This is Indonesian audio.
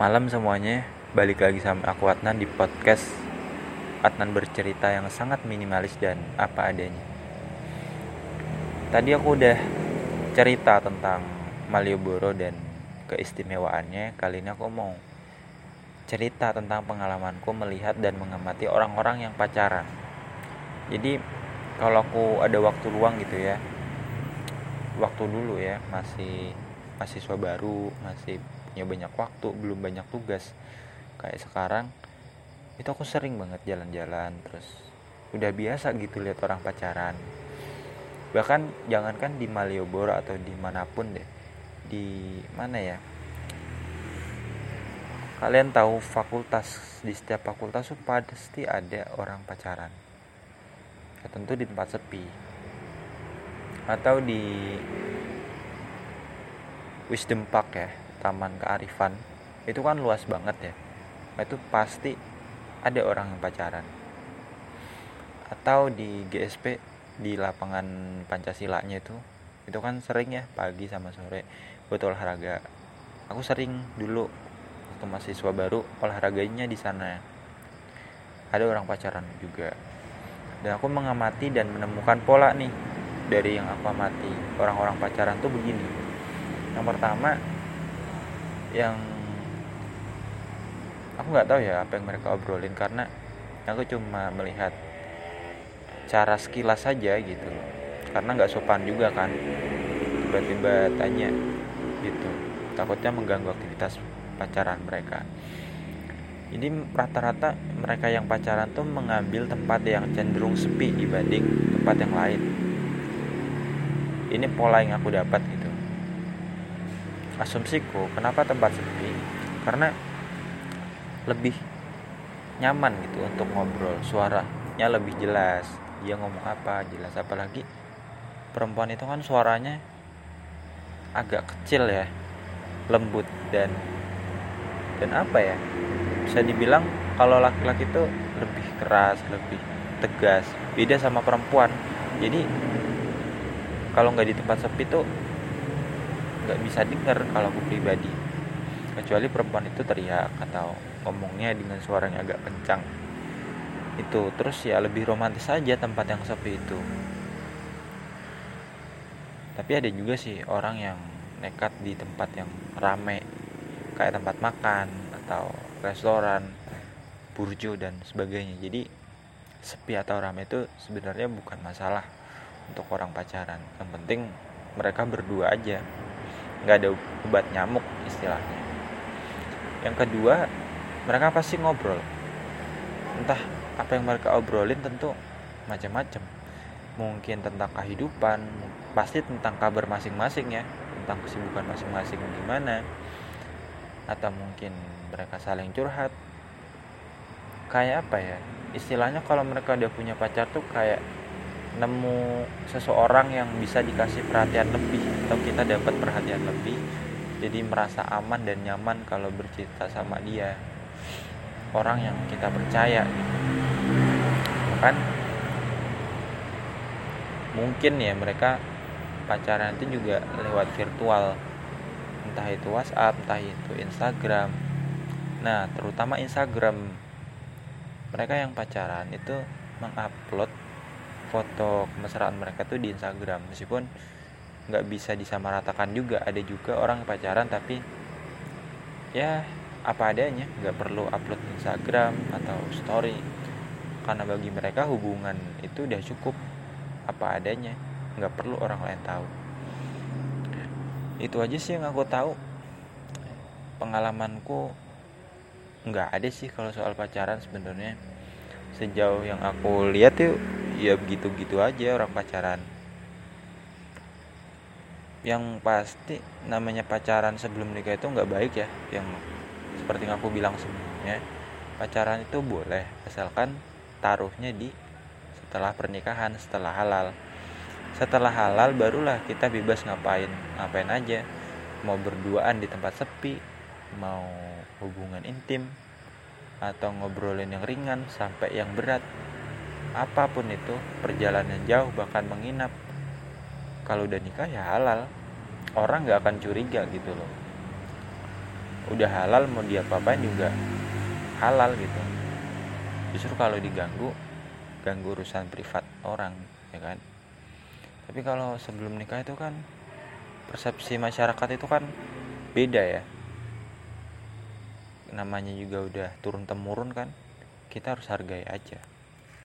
Malam semuanya, balik lagi sama aku Adnan di podcast Adnan bercerita yang sangat minimalis dan apa adanya. Tadi aku udah cerita tentang Malioboro dan keistimewaannya. Kali ini aku mau cerita tentang pengalamanku melihat dan mengamati orang-orang yang pacaran. Jadi kalau aku ada waktu luang gitu ya Waktu dulu ya, masih mahasiswa baru, masih punya banyak waktu belum banyak tugas. Kayak sekarang itu aku sering banget jalan-jalan terus udah biasa gitu lihat orang pacaran. Bahkan jangankan di Malioboro atau di mana pun deh di mana ya kalian tahu fakultas di setiap fakultas tuh pasti ada orang pacaran. Ya, tentu di tempat sepi. Atau di Wisdom Park ya taman kearifan. Itu kan luas banget ya. Itu pasti ada orang yang pacaran. Atau di GSP di lapangan Pancasilanya itu itu kan sering ya pagi sama sore buat olahraga. Aku sering dulu waktu mahasiswa baru olahraganya di sana. Ada orang pacaran juga. Dan aku mengamati dan menemukan pola nih dari yang aku amati. Orang-orang pacaran tuh begini yang pertama yang aku nggak tahu ya apa yang mereka obrolin karena aku cuma melihat cara sekilas saja gitu. Karena nggak sopan juga kan. Tiba-tiba tanya gitu. Takutnya mengganggu aktivitas pacaran mereka. Jadi rata-rata mereka yang pacaran tuh mengambil tempat yang cenderung sepi dibanding tempat yang lain. Ini pola yang aku dapat gitu asumsiku kenapa tempat sepi? Karena lebih nyaman gitu untuk ngobrol. Suaranya lebih jelas. Dia ngomong apa jelas. Apalagi perempuan itu kan suaranya agak kecil ya. Lembut dan dan apa ya? Bisa dibilang kalau laki-laki itu lebih keras lebih tegas. Beda sama perempuan. Jadi kalau nggak di tempat sepi tuh nggak bisa dengar kalau aku pribadi. Kecuali perempuan itu teriak atau ngomongnya dengan suara yang agak kencang. Itu terus ya lebih romantis saja tempat yang sepi itu. Tapi ada juga sih orang yang nekat di tempat yang rame kayak tempat makan atau restoran burjo dan sebagainya. Jadi sepi atau rame itu sebenarnya bukan masalah untuk orang pacaran. Yang penting mereka berdua aja nggak ada obat nyamuk istilahnya. Yang kedua mereka pasti ngobrol. Entah apa yang mereka obrolin tentu macam-macam. Mungkin tentang kehidupan pasti tentang kabar masing-masing ya tentang kesibukan masing-masing gimana atau mungkin mereka saling curhat. Kayak apa ya? Istilahnya kalau mereka udah punya pacar tuh kayak nemu seseorang yang bisa dikasih perhatian lebih atau kita dapat perhatian lebih jadi merasa aman dan nyaman kalau bercerita sama dia. Orang yang kita percaya gitu. Kan mungkin ya mereka pacaran itu juga lewat virtual. Entah itu WhatsApp entah itu Instagram. Nah terutama Instagram. Mereka yang pacaran itu mengupload foto kemesraan mereka tuh di Instagram. Meskipun nggak bisa disamaratakan juga ada juga orang pacaran tapi ya apa adanya nggak perlu upload Instagram atau story. Karena bagi mereka hubungan itu udah cukup apa adanya nggak perlu orang lain tahu. Itu aja sih yang aku tahu. Pengalamanku nggak ada sih kalau soal pacaran sebenarnya. Sejauh yang aku lihat tuh ya begitu-gitu aja orang pacaran. Yang pasti namanya pacaran sebelum nikah itu nggak baik ya yang seperti yang aku bilang sebelumnya. Pacaran itu boleh asalkan taruhnya di setelah pernikahan setelah halal. Setelah halal barulah kita bebas ngapain ngapain aja. Mau berduaan di tempat sepi mau hubungan intim atau ngobrolin yang ringan sampai yang berat apa pun itu perjalanan jauh bahkan menginap. Kalau udah nikah ya halal. Orang nggak akan curiga gitu loh. Udah halal mau dia apain juga halal gitu. Justru kalau diganggu ganggu urusan privat orang ya kan? Tapi kalau sebelum nikah itu kan persepsi masyarakat itu kan beda ya. Namanya juga udah turun temurun kan kita harus hargai aja